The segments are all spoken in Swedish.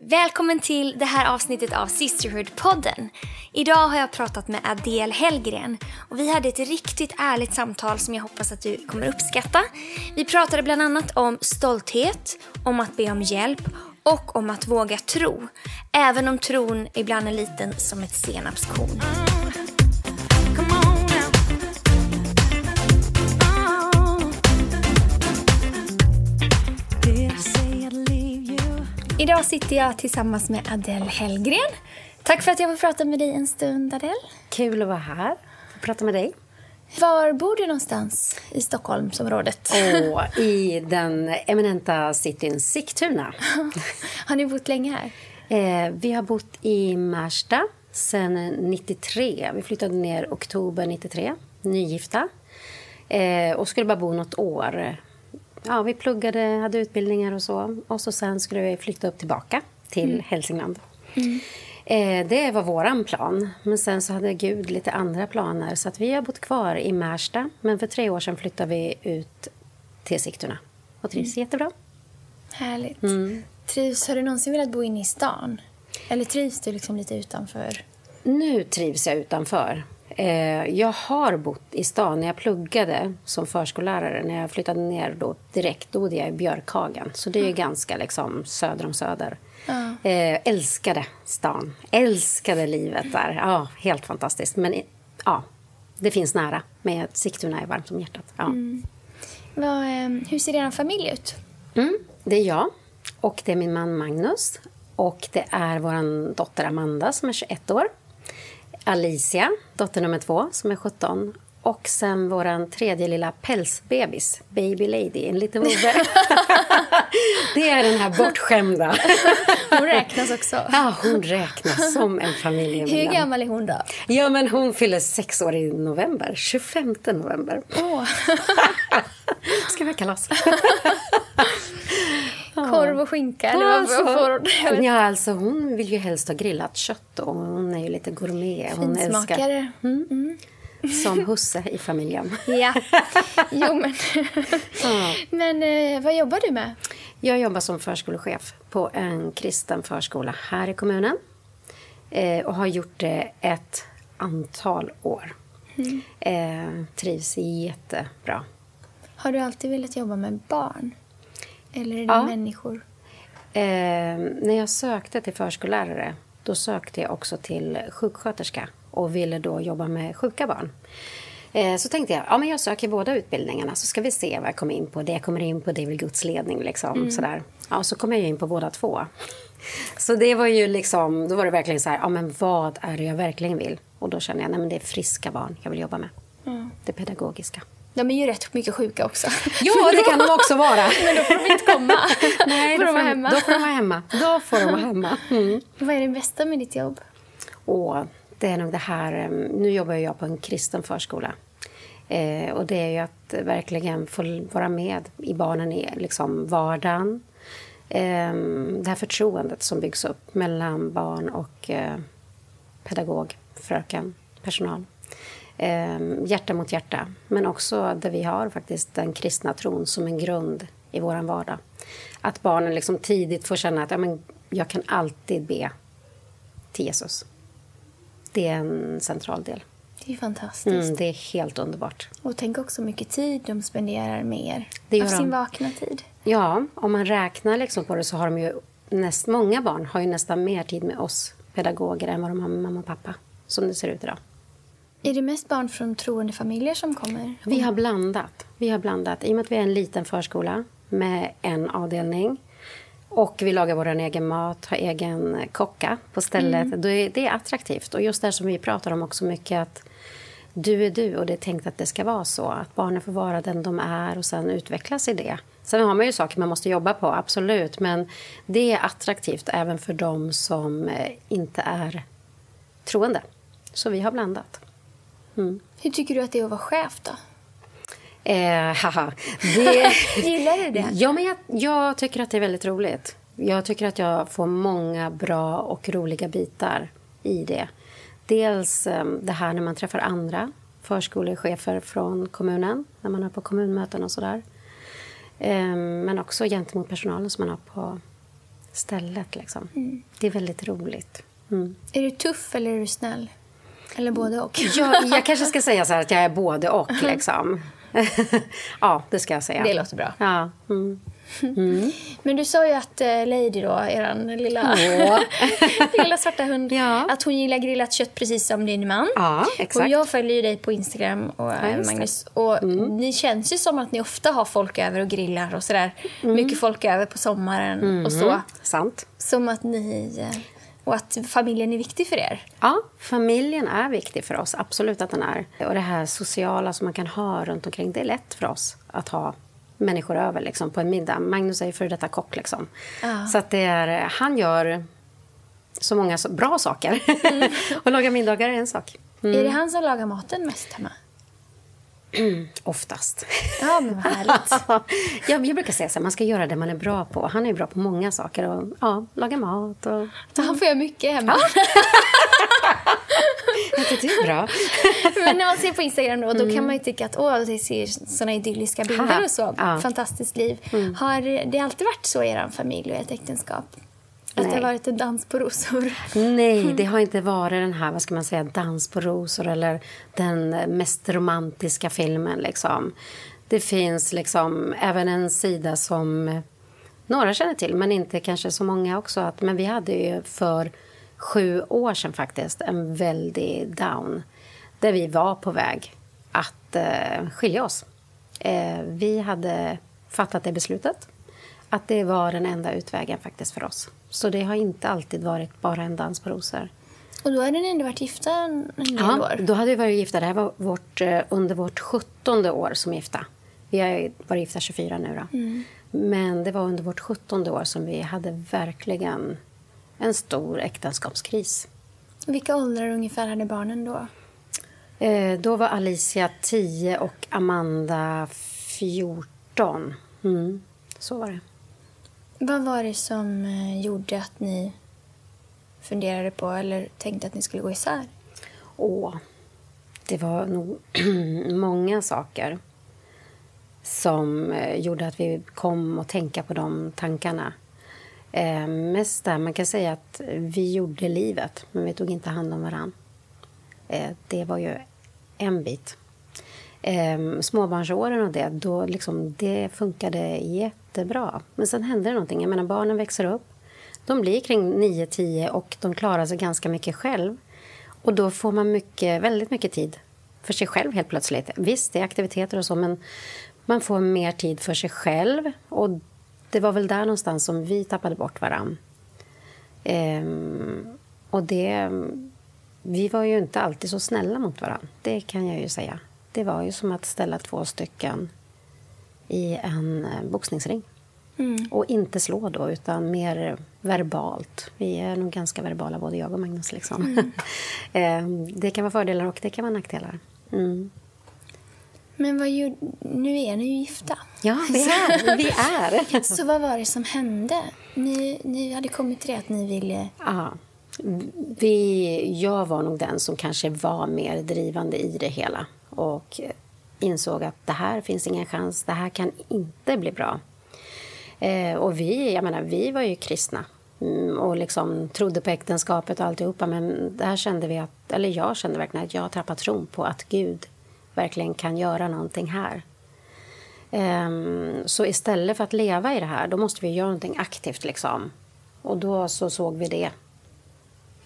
Välkommen till det här avsnittet av Sisterhood-podden. Idag har jag pratat med Adele Hellgren och vi hade ett riktigt ärligt samtal som jag hoppas att du kommer uppskatta. Vi pratade bland annat om stolthet, om att be om hjälp och om att våga tro. Även om tron ibland är liten som ett senapskorn. Idag sitter jag tillsammans med Adele Hellgren. Tack för att jag får prata med dig en stund, Adele. Kul att vara här och prata med dig. Var bor du någonstans i Stockholmsområdet? Och I den eminenta cityn Sigtuna. har ni bott länge här? Eh, vi har bott i Märsta sen 93. Vi flyttade ner oktober 93, nygifta. Eh, och skulle bara bo nåt år ja, vi pluggade, hade utbildningar och så. Och så sen skulle vi flytta upp tillbaka till mm. Hälsingland. Mm. Eh, det var vår plan. Men sen så hade Gud lite andra planer. Så att vi har bott kvar i Märsta. Men för tre år sedan flyttade vi ut till Sigtuna. Och trivs mm. jättebra. Härligt. Mm. Trivs, har du någonsin velat bo inne i stan? Eller trivs du liksom lite utanför? Nu trivs jag utanför. Eh, jag har bott i stan. När jag pluggade som förskollärare, när jag flyttade ner då direkt, då bodde jag i Björkhagen. Så det är mm. ganska liksom söder om Söder. Mm. Eh, älskade stan. Älskade livet där. Ja, helt fantastiskt. Men ja, det finns nära. Men Sigtuna är varmt om hjärtat. Ja. Mm. Vad, eh, hur ser er familj ut? Mm, det är jag och det är min man Magnus. Och det är vår dotter Amanda som är 21 år. Alicia, dotter nummer två, som är 17. Och sen vår tredje lilla pälsbebis, Baby Lady, en liten vovve. det är den här bortskämda. hon räknas också. Ja, hon räknas som en familjemedlem. Hur gammal är hon då? Ja, men hon fyller sex år i november. 25 november. Oh. ska vi ha kalas. Korv och skinka? Eller alltså, vad ja, alltså, hon vill ju helst ha grillat kött och hon är ju lite gourmet. Hon älskar, mm. Mm. Som husse i familjen. ja, jo men. ja. Men eh, vad jobbar du med? Jag jobbar som förskolechef på en kristen förskola här i kommunen. Eh, och har gjort det ett antal år. Mm. Eh, trivs jättebra. Har du alltid velat jobba med barn? Eller är det ja. människor? Eh, när jag sökte till förskollärare då sökte jag också till sjuksköterska och ville då jobba med sjuka barn. Eh, så tänkte jag ja, men jag söker båda utbildningarna så ska vi se vad jag kommer in på. Det jag kommer in på det är väl Guds ledning. Liksom, mm. sådär. Ja, så kom jag in på båda två. Så det var ju liksom, då var det verkligen så här, ja men vad är det jag verkligen vill? Och då kände jag, nej men det är friska barn jag vill jobba med. Mm. Det pedagogiska. De är ju rätt mycket sjuka också. Ja, det kan de också vara. Men då får de inte komma. Nej, får de vara hemma. Då får de vara hemma. Då får de vara hemma. Mm. Vad är det bästa med ditt jobb? Åh, det är nog det här... Nu jobbar jag på en kristen förskola. Eh, och det är ju att verkligen få vara med i barnen i liksom vardagen. Eh, det här förtroendet som byggs upp mellan barn och eh, pedagog, fröken, personal eh, hjärta mot hjärta. Men också där vi har faktiskt den kristna tron som en grund i vår vardag. Att barnen liksom tidigt får känna att ja, men jag kan alltid be till Jesus. Det är en central del. Det är fantastiskt. Mm, det är helt underbart. Och tänk också mycket tid de spenderar med er. Det av sin vakna tid. Ja, om man räknar liksom på det så har de ju näst, många barn har ju nästan mer tid med oss pedagoger än vad de har med mamma och pappa. Som det ser ut idag. Är det mest barn från troende familjer som kommer? Vi har blandat. Vi har blandat. I och med att vi är en liten förskola med en avdelning och vi lagar vår egen mat, har egen kocka på stället. Mm. Det är attraktivt. Och just det som vi pratar om också mycket att du är du och det är tänkt att det ska vara så. Att barnen får vara den de är och sen utvecklas i det. Sen har man ju saker man måste jobba på, absolut. Men det är attraktivt även för dem som eh, inte är troende. Så vi har blandat. Mm. Hur tycker du att det är att vara chef då? Eh, haha. Det... Gillar du det? Ja, men jag, jag, tycker att det är väldigt roligt. Jag tycker att jag får många bra och roliga bitar i det. Dels eh, det här när man träffar andra förskolechefer från kommunen, när man är på kommunmöten och sådär. Eh, men också gentemot personalen som man har på stället. Liksom. Det är väldigt roligt. Mm. Är du tuff eller är du snäll? Eller både och? Jag, jag kanske ska säga så här att jag är både och. Liksom. ja, det ska jag säga. Det låter bra. Ja. Mm. Mm. Men du sa ju att uh, Lady då, er lilla, lilla svarta hund, ja. att hon gillar grillat kött precis som din man. Ja, exakt. Och jag följer ju dig på Instagram och ja, Magnus. Och mm. det känns ju som att ni ofta har folk över och grillar och sådär. Mm. Mycket folk över på sommaren och så. Mm. Sant. Som att ni... Och att familjen är viktig för er? Ja, familjen är viktig för oss. Absolut att den är. Och det här sociala som man kan ha runt omkring, det är lätt för oss att ha människor över liksom, på en middag. Magnus är ju före detta kock. Liksom. Ja. Så att det är, han gör så många bra saker. Mm. och laga middagar är en sak. Mm. Är det han som lagar maten mest hemma? Mm, oftast. Ja, men härligt. jag, jag brukar säga att man ska göra det man är bra på. Han är bra på många saker. Och, ja, laga mat och... Så han får göra mycket hemma. det är bra. Men när man ser på Instagram då, då mm. kan man ju tycka att åh, det ser såna idylliska bilder och så. Ja. Fantastiskt liv. Mm. Har det alltid varit så i er familj och ert äktenskap? Att det har varit en dans på rosor? Nej, det har inte varit den här vad ska man säga, dans på rosor eller den mest romantiska filmen. Liksom. Det finns liksom även en sida som några känner till, men inte kanske så många också. Att, men vi hade ju för sju år sedan faktiskt en väldig down där vi var på väg att eh, skilja oss. Eh, vi hade fattat det beslutet att det var den enda utvägen faktiskt för oss. Så det har inte alltid varit bara en dans på rosor. Och då hade ni ändå varit gifta en del ja, år? då hade vi varit gifta. Det här var vårt, eh, under vårt sjuttonde år som gifta. Vi har varit gifta 24 nu då. Mm. Men det var under vårt sjuttonde år som vi hade verkligen en stor äktenskapskris. Vilka åldrar ungefär hade barnen då? Eh, då var Alicia 10 och Amanda 14. Mm, så var det. Vad var det som eh, gjorde att ni funderade på eller tänkte att ni skulle gå isär? Åh, det var nog många saker som eh, gjorde att vi kom att tänka på de tankarna. Eh, mest där man kan säga att vi gjorde livet, men vi tog inte hand om varann. Eh, det var ju en bit. Eh, småbarnsåren och det, då liksom, det funkade jättebra. Men sen hände det någonting. Jag menar, barnen växer upp. De blir kring 9-10 och de klarar sig ganska mycket själv. Och då får man mycket, väldigt mycket tid för sig själv helt plötsligt. Visst, det är aktiviteter och så, men man får mer tid för sig själv. Och det var väl där någonstans som vi tappade bort varann. Ehm, och det... Vi var ju inte alltid så snälla mot varann. Det kan jag ju säga. Det var ju som att ställa två stycken i en eh, boxningsring. Mm. Och inte slå då, utan mer verbalt. Vi är nog ganska verbala, både jag och Magnus. Liksom. Mm. Ehm, det kan vara fördelar och det kan vara nackdelar. Mm. Men vad gjorde... nu är ni ju gifta. Ja, vi är. vi är. Så vad var det som hände? Ni, ni hade kommit till det att ni ville... Ja. Vi, jag var nog den som kanske var mer drivande i det hela och insåg att det här finns ingen chans, det här kan inte bli bra. Eh, och vi, jag menar, vi var ju kristna mm, och liksom trodde på äktenskapet och alltihopa men där kände vi att, eller jag kände verkligen att jag tappade tron på att Gud verkligen kan göra någonting här. Um, så istället för att leva i det här, då måste vi göra någonting aktivt. Liksom. Och då så såg vi det,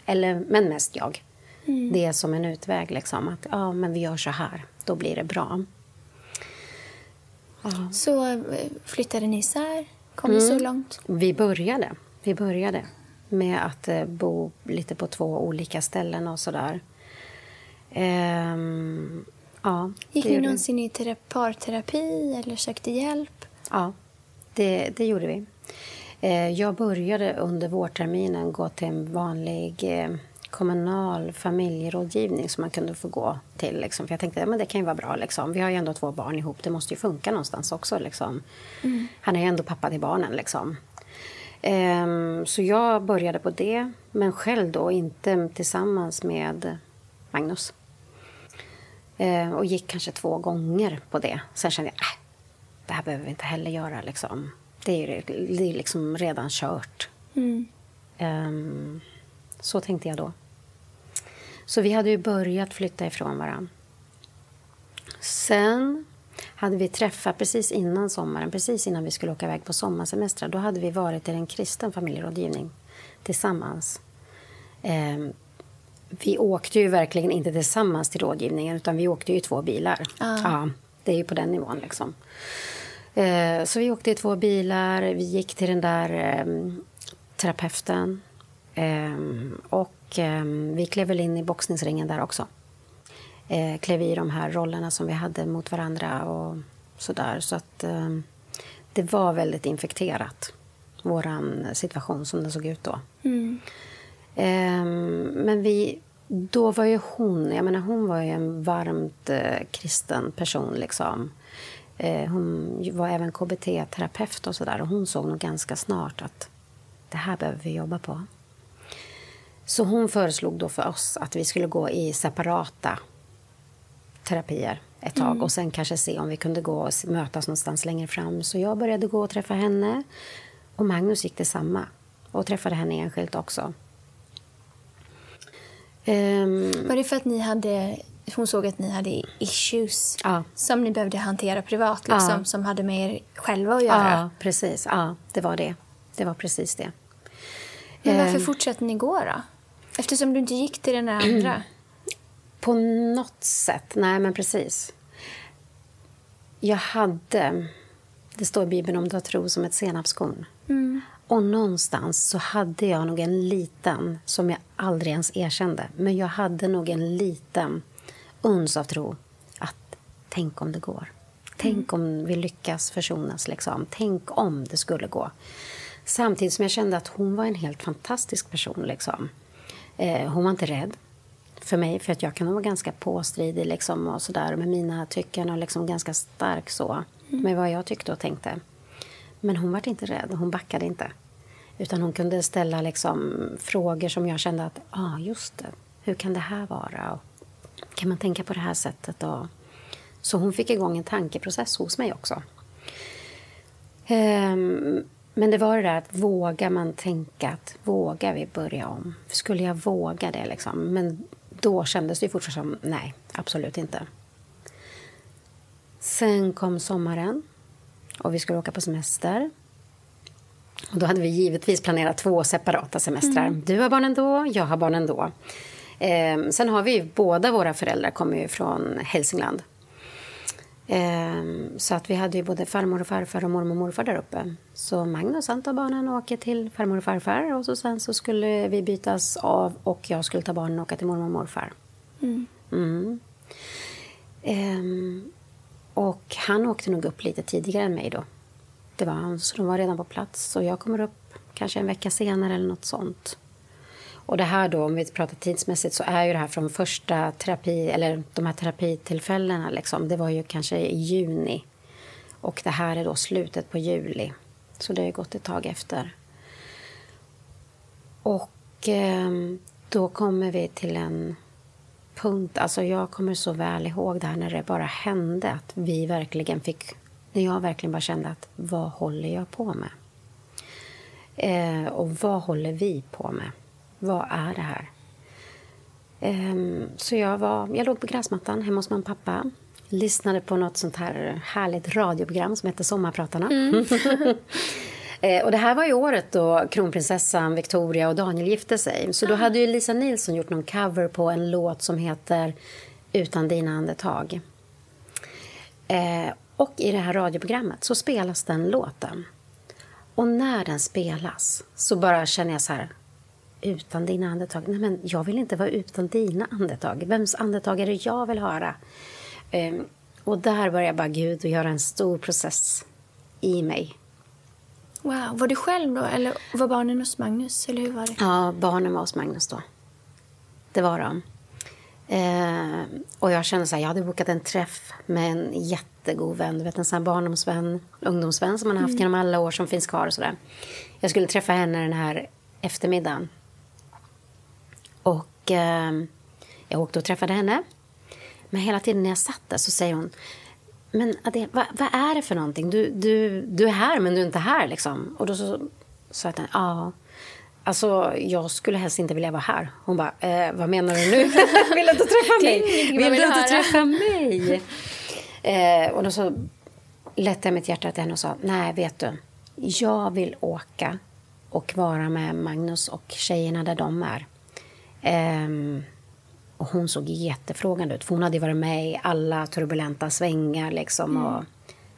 eller, men mest jag, mm. det som en utväg. Liksom. Att ja, men vi gör så här, då blir det bra. Ja. Så eh, flyttade ni isär? Kom mm. ni så långt? Vi började. Vi började med att eh, bo lite på två olika ställen och sådär. Um, Ja, Gick ni någonsin i parterapi eller sökte hjälp? Ja, det, det gjorde vi. Eh, jag började under vårterminen gå till en vanlig eh, kommunal familjerådgivning som man kunde få gå till. Liksom. För jag tänkte att ja, det kan ju vara bra. Liksom. Vi har ju ändå två barn ihop. Det måste ju funka någonstans också. Liksom. Mm. Han är ju ändå pappa till barnen. Liksom. Um, så jag började på det, men själv då inte tillsammans med Magnus. Eh, och gick kanske två gånger på det. Sen kände jag, äh, det här behöver vi inte heller göra. Liksom. Det är ju det är liksom redan kört. Um, så tänkte jag då. Så vi hade ju börjat flytta ifrån varandra. Sen hade vi träffat precis innan sommaren, precis innan vi skulle åka iväg på sommarsemester. Då hade vi varit i en kristen familjerådgivning tillsammans. Um, vi åkte ju verkligen inte tillsammans till rådgivningen utan vi åkte i två bilar. Ah. Ja, det är ju på den nivån liksom. Eh, så vi åkte i två bilar, vi gick till den där eh, terapeuten eh, och eh, vi klev väl in i boxningsringen där också. Eh, klev i de här rollerna som vi hade mot varandra och sådär. Så att eh, det var väldigt infekterat, våran situation som den såg ut då. Mm. Ehm, men vi, då var ju hon, jag menar hon var ju en varmt eh, kristen person liksom. Eh, hon var även KBT-terapeut och sådär och hon såg nog ganska snart att det här behöver vi jobba på. Så hon föreslog då för oss att vi skulle gå i separata terapier ett tag och sen kanske se om vi kunde gå och mötas någonstans längre fram. Så jag började gå och träffa henne och Magnus gick detsamma och träffade henne enskilt också. Ehm, Var det för att ni hade, hon såg att ni hade issues Ja. som ni behövde hantera privat, liksom, Ja. som hade med er själva att göra? ja, precis. Ja, det var det. Det var precis det. Men varför Ehm. fortsatte ni gå då? Eftersom du inte gick till den där andra. På något sätt. Nej, men precis. Jag hade... Det står i Bibeln om du har tro som ett senapskorn. Och någonstans så hade jag nog en liten, som jag aldrig ens erkände, men jag hade nog en liten uns av tro att tänk om det går. Tänk om vi lyckas försonas. Liksom. Tänk om det skulle gå. Samtidigt som jag kände att hon var en helt fantastisk person. Liksom. Eh, hon var inte rädd för mig, för att jag kan vara ganska påstridig liksom, och sådär med mina tycken och liksom ganska stark så med vad jag tyckte och tänkte. Men hon var inte rädd, hon backade inte. Utan hon kunde ställa liksom frågor som jag kände att, ja ah, just det, hur kan det här vara? Och, kan man tänka på det här sättet? Och, så hon fick igång en tankeprocess hos mig också. Ehm, men det var det där att vågar man tänka att vågar vi börja om? Skulle jag våga det liksom? Men då kändes det fortfarande som nej, absolut inte. Sen kom sommaren och vi skulle åka på semester. Och då hade vi givetvis planerat två separata semestrar. Du har barnen då, jag har barnen då. Ehm, sen har vi ju, båda våra föräldrar kommer ju från Hälsingland. Ehm, så att vi hade ju både farmor och farfar och mormor och morfar där uppe. Så Magnus han tar barnen och åker till farmor och farfar och så sen så skulle vi bytas av och jag skulle ta barnen och åka till mormor och morfar. Mm. Ehm, och han åkte nog upp lite tidigare än mig då. Det var han, så de var redan på plats. Så jag kommer upp kanske en vecka senare eller något sånt. Och det här då, om vi pratar tidsmässigt, så är ju det här från första terapi, eller de här terapitillfällena liksom, det var ju kanske i juni. Och det här är då slutet på juli. Så det har ju gått ett tag efter. Och eh, då kommer vi till en punkt, alltså jag kommer så väl ihåg det här när det bara hände, att vi verkligen fick, när jag verkligen bara kände att vad håller jag på med? Eh, och vad håller vi på med? Vad är det här? Ehm, så jag, var, jag låg på gräsmattan hemma hos mamma och pappa. Lyssnade på något sånt här härligt radioprogram som heter Sommarpratarna. Eh, och det här var ju året då kronprinsessan Victoria och Daniel gifte sig. Så då hade ju Lisa Nilsson gjort någon cover på en låt som heter Utan dina andetag. Eh, och i det här radioprogrammet så spelas den låten. Och när den spelas så bara känner jag så här utan dina andetag. Nej, men jag vill inte vara utan dina andetag. Vems andetag är det jag vill höra? Ehm, och där börjar bara Gud att göra en stor process i mig. Wow. Var du själv då, eller var barnen hos Magnus? Eller hur var det? Ja, barnen var hos Magnus då. Det var de. Ehm, och jag kände så här, jag hade bokat en träff med en jättegod vän. Du vet en sån här barndomsvän, ungdomsvän som man har haft genom alla år som finns kvar och sådär. Jag skulle träffa henne den här eftermiddagen. Och eh, jag åkte och träffade henne. Men hela tiden när jag satt där så säger hon Men Ade, vad, vad är det för någonting? Du, du, du är här men du är inte här liksom. Och då så sa jag till henne, ja. Alltså, jag skulle helst inte vilja vara här. Hon bara, eh, vad menar du nu? vill du inte träffa mig? vill Vill du inte träffa mig? eh, och då så lättade jag mitt hjärta till henne och sa, nej, vet du, jag vill åka och vara med Magnus och tjejerna där de är. Ehm, och hon såg jättefrågande ut, för hon hade varit med i alla turbulenta svängar liksom, och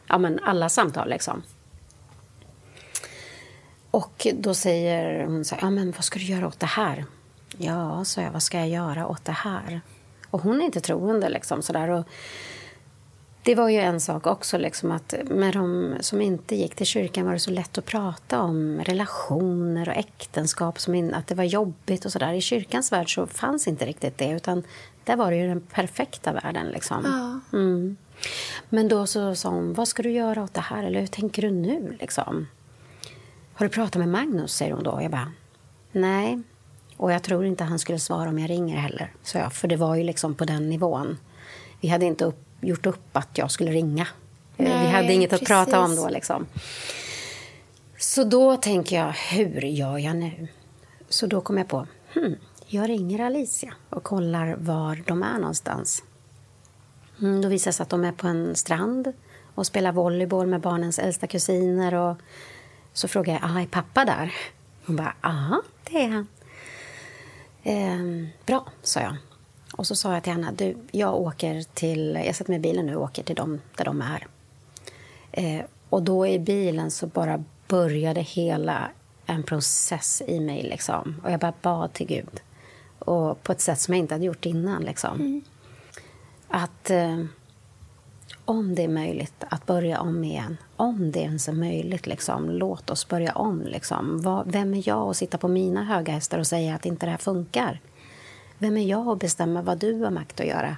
ja, men alla samtal. Liksom. Och då säger hon så här, ja men vad ska du göra åt det här? Ja, sa jag, vad ska jag göra åt det här? Och hon är inte troende liksom sådär. Och det var ju en sak också, liksom att med de som inte gick till kyrkan var det så lätt att prata om relationer och äktenskap, som in, att det var jobbigt och sådär. I kyrkans värld så fanns inte riktigt det, utan där var det ju den perfekta världen. Liksom. Ja. Mm. Men då så sa hon, vad ska du göra åt det här? Eller hur tänker du nu? Liksom? Har du pratat med Magnus? säger hon då. Jag bara, nej. Och jag tror inte han skulle svara om jag ringer heller, sa jag. För det var ju liksom på den nivån. Vi hade inte upp, gjort upp att jag skulle ringa. Eh, Vi Nej, hade inget att prata om precis. då liksom. Så då tänker jag, hur gör jag nu? Så då kom jag på, hmm, jag ringer Alicia och kollar var de är någonstans. Mm, då visar det sig att de är på en strand och spelar volleyboll med barnens äldsta kusiner. Och så frågar jag, "Ah, är pappa där? Hon bara, ja, det är han. Ehm, bra, sa jag. Och så sa jag till henne, du, jag åker till, jag sätter mig i bilen nu och åker till dem där de är. Eh, och då i bilen så bara började hela en process i mig. Liksom. Och jag bara bad till Gud. Och på ett sätt som jag inte hade gjort innan. Liksom. Att eh, om det är möjligt att börja om igen, om det ens är möjligt, liksom, låt oss börja om. Liksom. Vad, vem är jag att sitta på mina höga hästar och säga att inte det här funkar? Vem är jag att bestämma vad du har makt att göra?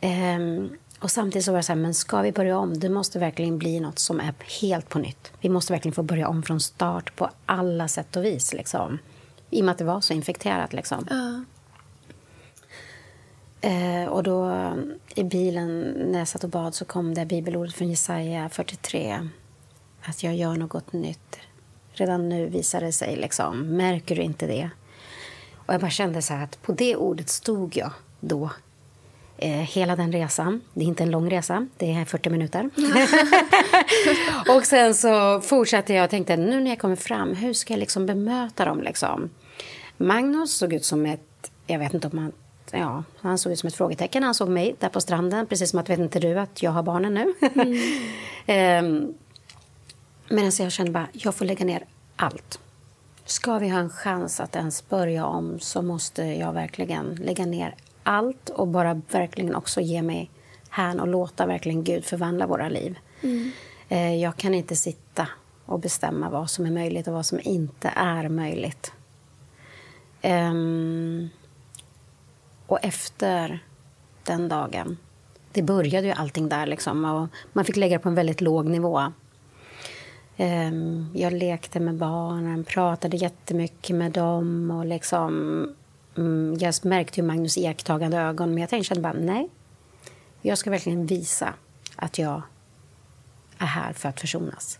Ehm, och samtidigt så var det så här, men ska vi börja om? Det måste verkligen bli något som är helt på nytt. Vi måste verkligen få börja om från start på alla sätt och vis. Liksom. I och med att det var så infekterat. Liksom. Ja. Eh, och då i bilen när jag satt och bad så kom det bibelordet från Jesaja 43. Att jag gör något nytt. Redan nu visar det sig. Liksom. Märker du inte det? Och jag bara kände så här att på det ordet stod jag då. Eh, hela den resan. Det är inte en lång resa, det är 40 minuter. och sen så fortsatte jag och tänkte nu när jag kommer fram, hur ska jag liksom bemöta dem? Liksom? Magnus såg ut som ett, jag vet inte om han, ja, han såg ut som ett frågetecken. Han såg mig där på stranden, precis som att vet inte du att jag har barnen nu? Ehm, men alltså jag kände bara, jag får lägga ner allt. Ska vi ha en chans att ens börja om så måste jag verkligen lägga ner allt och bara verkligen också ge mig hän och låta verkligen Gud förvandla våra liv. Eh, Jag kan inte sitta och bestämma vad som är möjligt och vad som inte är möjligt. Ehm, och efter den dagen, det började ju allting där liksom och man fick lägga det på en väldigt låg nivå. Ehm, jag lekte med barnen, pratade jättemycket med dem. Och liksom, mm, jag märkte ju Magnus iakttagande ögon, men jag tänkte kände bara nej. Jag ska verkligen visa att jag är här för att försonas.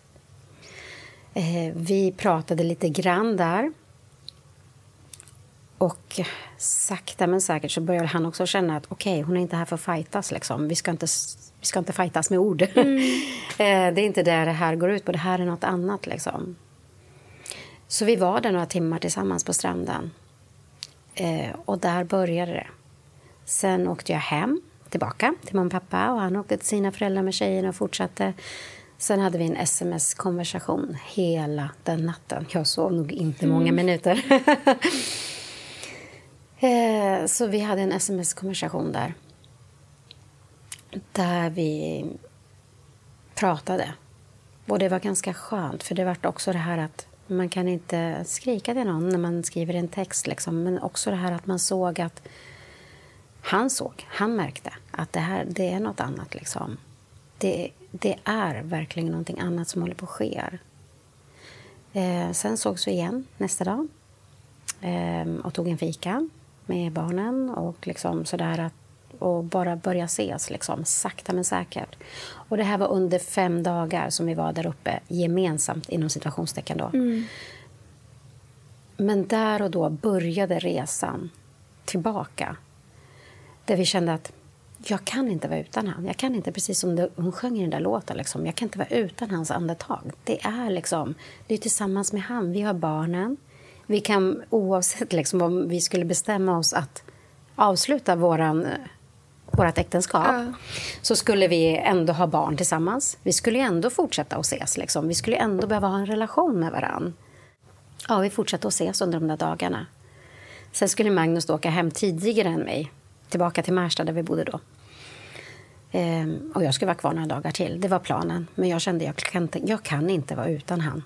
Ehm, vi pratade lite grann där. Och sakta men säkert så började han också känna att okej, hon är inte här för att fightas. Liksom. Vi, ska inte, vi ska inte fightas med ord. Eh, det är inte det det här går ut på. Det här är något annat. Liksom. Så vi var där några timmar tillsammans på stranden. Eh, och där började det. Sen åkte jag hem, tillbaka till mamma och pappa. Och han åkte till sina föräldrar med tjejerna och fortsatte. Sen hade vi en sms-konversation hela den natten. Jag sov nog inte många minuter. Eh, Så vi hade en sms-konversation där. Där vi pratade. Och det var ganska skönt, för det var också det här att man kan inte skrika till någon när man skriver en text. Liksom. Men också det här att man såg att han såg, han märkte att det här det är något annat. Liksom. Det, det är verkligen någonting annat som håller på att ske. Eh, sen sågs vi igen nästa dag eh, och tog en fika med barnen och liksom sådär att och bara börja ses, liksom, sakta men säkert. Och det här var under fem dagar som vi var där uppe gemensamt, inom situationstecken. Då. Men där och då började resan tillbaka. Där vi kände att jag kan inte vara utan han. Jag kan inte, precis som det, hon sjöng i den där låten, liksom, jag kan inte vara utan hans andetag. Det är liksom, det är tillsammans med han. Vi har barnen. Vi kan, oavsett liksom, om vi skulle bestämma oss att avsluta våran, vårat äktenskap ja. så skulle vi ändå ha barn tillsammans. Vi skulle ändå fortsätta att ses. Liksom. Vi skulle ändå behöva ha en relation med varann. Ja, vi fortsatte att ses under de där dagarna. Sen skulle Magnus åka hem tidigare än mig, tillbaka till Märsta där vi bodde då. Ehm, och jag skulle vara kvar några dagar till. Det var planen. Men jag kände att jag kan jag kan inte vara utan han.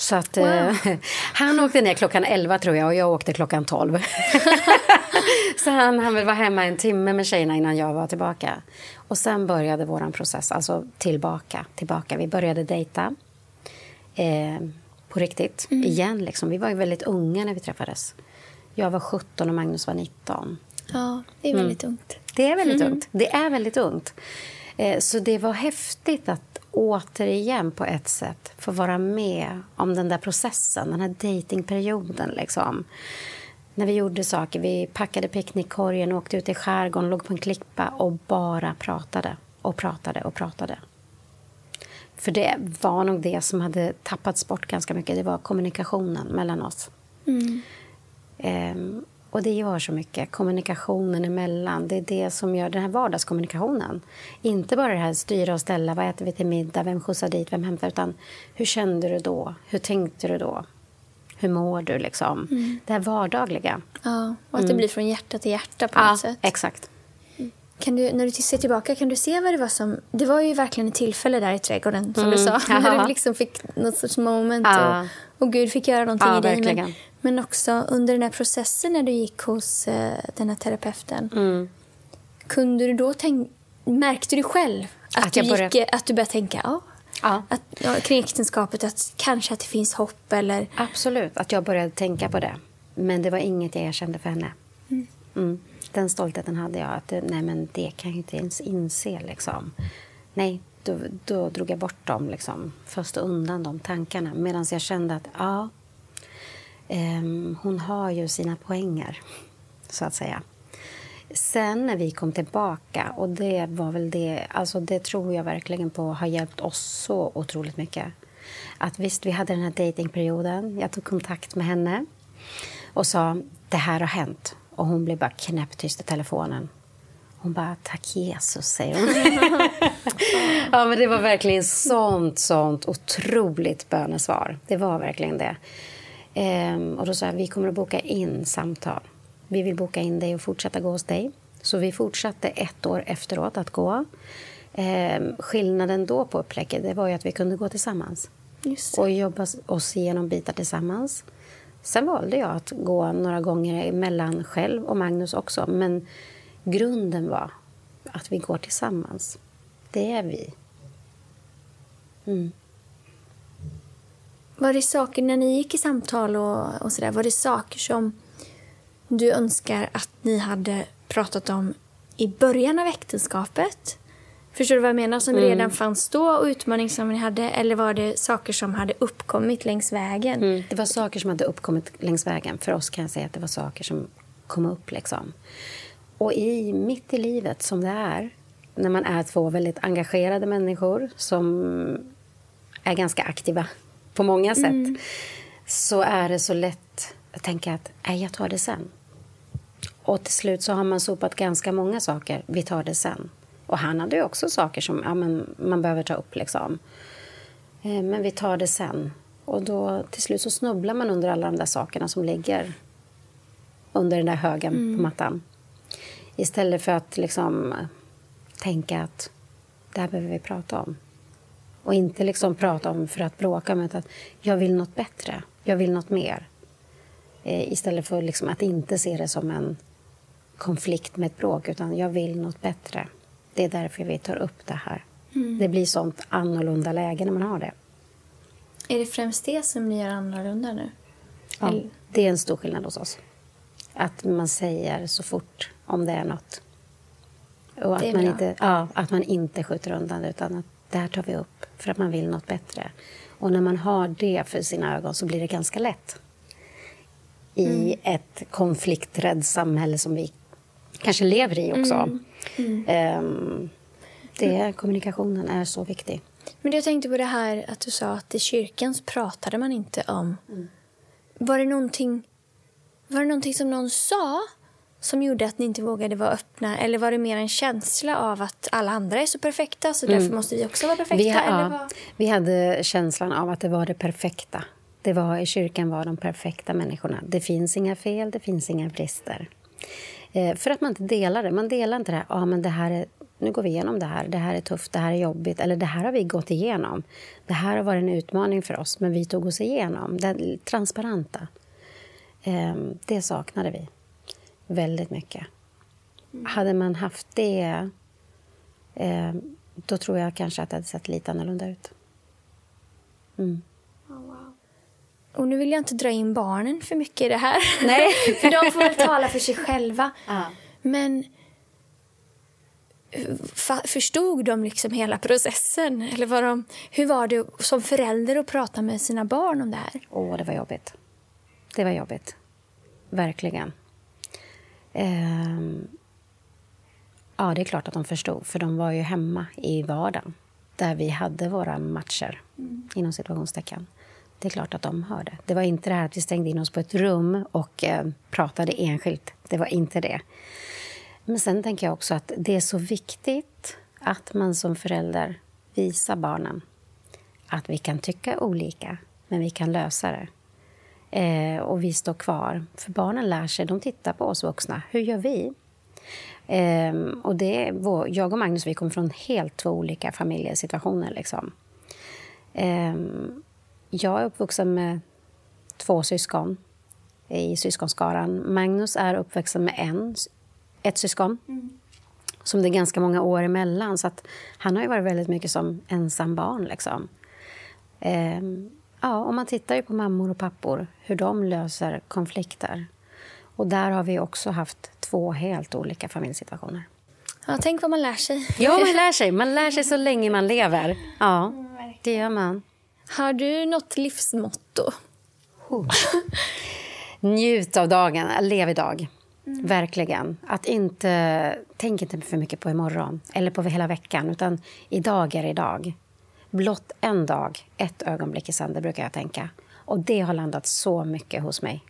Så att, wow. eh, han åkte ner klockan 11 tror jag och jag åkte klockan 12. så han, han vill vara hemma en timme med tjejerna innan jag var tillbaka. Och sen började vår process, alltså tillbaka, tillbaka. Vi började dejta. Eh, på riktigt, mm. igen. Liksom. Vi var ju väldigt unga när vi träffades. Jag var 17 och Magnus var 19. Ja, det är väldigt mm. ungt. Det är väldigt mm. ungt. Det är väldigt ungt. Eh, så det var häftigt att återigen på ett sätt få vara med om den där processen, den här datingperioden. Liksom. När vi gjorde saker, vi packade picknickkorgen, åkte ut i skärgården, låg på en klippa och bara pratade och pratade och pratade. För det var nog det som hade tappats bort ganska mycket. Det var kommunikationen mellan oss. Mm. Um, och det gör så mycket. Kommunikationen emellan. Det är det som gör den här vardagskommunikationen. Inte bara det här styra och ställa. Vad äter vi till middag? Vem skjutsar dit? Vem hämtar? Utan hur kände du då? Hur tänkte du då? Hur mår du? Liksom? Mm. Det här vardagliga. Ja, och att det mm. blir från hjärta till hjärta på ja, något sätt. exakt. Kan du, när du ser tillbaka, kan du se vad det var som... Det var ju verkligen ett tillfälle där i trädgården, som mm. du sa. När du liksom fick något sorts moment ja. och, och Gud fick göra någonting ja, i dig. Men, men också under den här processen när du gick hos uh, den här terapeuten. Mm. Kunde du då tänka... Märkte du själv att, att, du, gick, började... att du började tänka ja, ja. Att, ja, kring äktenskapet, att kanske att det finns hopp? Eller... Absolut, att jag började tänka på det. Men det var inget jag erkände för henne. Mm. Mm den stoltheten hade jag. Att nej, men det kan jag inte ens inse. Liksom. Nej, då, då drog jag bort dem, liksom. föste undan de tankarna. Medan jag kände att ja, eh, Ehm, hon har ju sina poänger, så att säga. Sen när vi kom tillbaka, och det var väl det, alltså det tror jag verkligen på har hjälpt oss så otroligt mycket. Att visst, vi hade den här datingperioden. Jag tog kontakt med henne och sa det här har hänt. Och hon blev bara knäpptyst i telefonen. Hon bara, tack Jesus, säger hon. ja, men det var verkligen sånt, sånt otroligt bönesvar. Det var verkligen det. Ehm, och då sa jag, vi kommer att boka in samtal. Vi vill boka in dig och fortsätta gå hos dig. Så vi fortsatte ett år efteråt att gå. Ehm, skillnaden då på upplägget det var ju att vi kunde gå tillsammans. Och jobba oss igenom bitar tillsammans. Sen valde jag att gå några gånger mellan själv och Magnus också. Men grunden var att vi går tillsammans. Det är vi. Mm. Var det saker, när ni gick i samtal och, och sådär, var det saker som du önskar att ni hade pratat om i början av äktenskapet? Förstår du vad jag menar? Som mm. redan fanns då och utmaning som ni hade? Eller var det saker som hade uppkommit längs vägen? Mm. Det var saker som hade uppkommit längs vägen. För oss kan jag säga att det var saker som kom upp. Liksom. Och i, mitt i livet, som det är, när man är två väldigt engagerade människor som är ganska aktiva på många sätt mm. så är det så lätt att tänka att Nej, jag tar det sen. Och till slut så har man sopat ganska många saker. Vi tar det sen. Och han hade ju också saker som ja, men man behöver ta upp. Liksom. Eh, men vi tar det sen. Och då till slut så snubblar man under alla de där sakerna som ligger under den där högen mm. på mattan. Istället för att liksom tänka att det här behöver vi prata om. Och inte liksom prata om för att bråka, men att jag vill nåt bättre. Jag vill nåt mer. Eh, istället för liksom att inte se det som en konflikt med ett bråk, utan jag vill nåt bättre. Det är därför vi tar upp det här. Mm. Det blir sånt annorlunda läge när man har det. Är det främst det som ni gör annorlunda nu? Ja, Eller? det är en stor skillnad hos oss. Att man säger så fort om det är nåt. Och att, man inte, ja, att man inte skjuter undan utan att det här tar vi upp för att man vill nåt bättre. Och när man har det för sina ögon så blir det ganska lätt. i ett konflikträdd samhälle som vi kanske lever i också. Um, det, kommunikationen är så viktig. Men jag tänkte på det här att du sa att i kyrkan pratade man inte om... Var, det någonting, var det någonting som någon sa som gjorde att ni inte vågade vara öppna? Eller var det mer en känsla av att alla andra är så perfekta så därför måste vi också vara perfekta? Vi, ha, eller vad? vi hade känslan av att det var det perfekta. Det var, I kyrkan var de perfekta människorna. Det finns inga fel, det finns inga brister. Eh, för att man inte delar det. Man delar inte det här, ah, men det här är, nu går vi igenom det här, det här är tufft, det här är jobbigt, eller det här har vi gått igenom. Det här har varit en utmaning för oss, men vi tog oss igenom. Det transparenta. Eh, det saknade vi väldigt mycket. Hade man haft det, eh, då tror jag kanske att det hade sett lite annorlunda ut. Mm. Och nu vill jag inte dra in barnen för mycket i det här. Nej. för de får väl tala för sig själva. Men fa- förstod de liksom hela processen? Eller var de, hur var det som förälder att prata med sina barn om det här? Åh, det var jobbigt. Det var jobbigt. Verkligen. Ehm, ja, det är klart att de förstod, för de var ju hemma i vardagen där vi hade våra matcher, inom situationstecken. Det är klart att de hörde. Det var inte det här att vi stängde in oss på ett rum och eh, pratade enskilt. Det var inte det. Men sen tänker jag också att det är så viktigt att man som förälder visar barnen att vi kan tycka olika, men vi kan lösa det. Eh, och vi står kvar. För barnen lär sig, de tittar på oss vuxna. Hur gör vi? Eh, och det vår, jag och Magnus vi kommer från helt två olika familjesituationer. Liksom. Eh, jag är uppvuxen med två syskon i syskonskaran. Magnus är uppvuxen med en, ett syskon som det är ganska många år emellan. Så han har ju varit väldigt mycket som ensam barn. Liksom. Ja, och man tittar ju på mammor och pappor, hur de löser konflikter. Och där har vi också haft två helt olika familjesituationer. Ja, tänk vad man lär sig. Ja, man lär sig. Man lär sig så länge man lever. Ja, det gör man. Har du något livsmotto? Njut av dagen, lev idag. Verkligen. Att inte, tänk inte för mycket på imorgon eller på hela veckan, utan idag är idag. Blott en dag, ett ögonblick i sänder, brukar jag tänka. Och det har landat så mycket hos mig.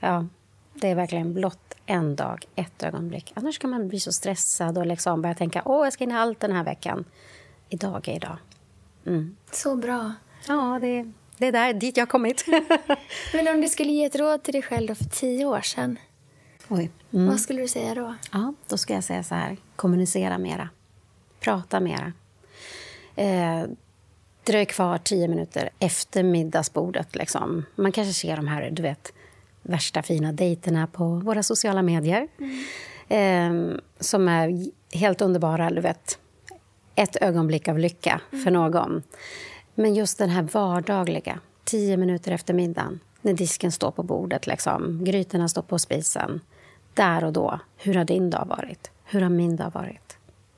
Ja, det är verkligen blott en dag, ett ögonblick. Annars kan man bli så stressad och liksom börja tänka åh, jag ska hinna allt den här veckan. Idag är idag. Mm. Så bra. Ja, det, det är där, dit jag har kommit. Men om du skulle ge ett råd till dig själv då för tio år sedan, Oj. Mm. vad skulle du säga då? Ja, då ska jag säga så här. Kommunicera mera. Prata mera. Eh, dröj kvar tio minuter efter middagsbordet. Liksom. Man kanske ser de här du vet, värsta fina dejterna på våra sociala medier. Eh, som är helt underbara. Du vet, ett ögonblick av lycka för någon. Men just den här vardagliga, tio minuter efter middagen när disken står på bordet, liksom, grytorna står på spisen. Där och då, hur har din dag varit? Hur har min dag varit?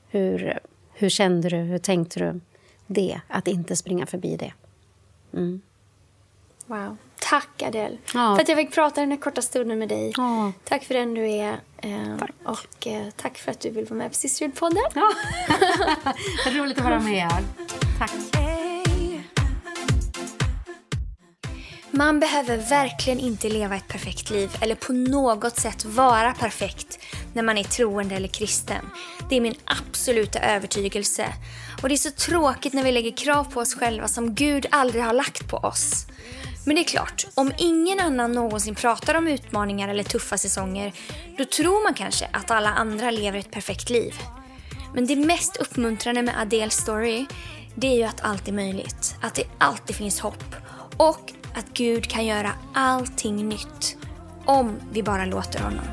Hur, hur kände du? Hur tänkte du? Det, att inte springa förbi det. Mm. Wow. Tack, Adele, Ja. för att jag fick prata den här korta stunden med dig. Ja. Tack för den du är. eh, Tack. Och eh, tack för att du vill vara med på Sisterhood-podden. Ja. Roligt att vara med. Tack. Man behöver verkligen inte leva ett perfekt liv eller på något sätt vara perfekt när man är troende eller kristen. Det är min absoluta övertygelse. Och det är så tråkigt när vi lägger krav på oss själva som Gud aldrig har lagt på oss. Men det är klart, om ingen annan någonsin pratar om utmaningar eller tuffa säsonger, då tror man kanske att alla andra lever ett perfekt liv. Men det mest uppmuntrande med Adels story, det är ju att allt är möjligt. Att det alltid finns hopp. Och att Gud kan göra allting nytt. Om vi bara låter honom.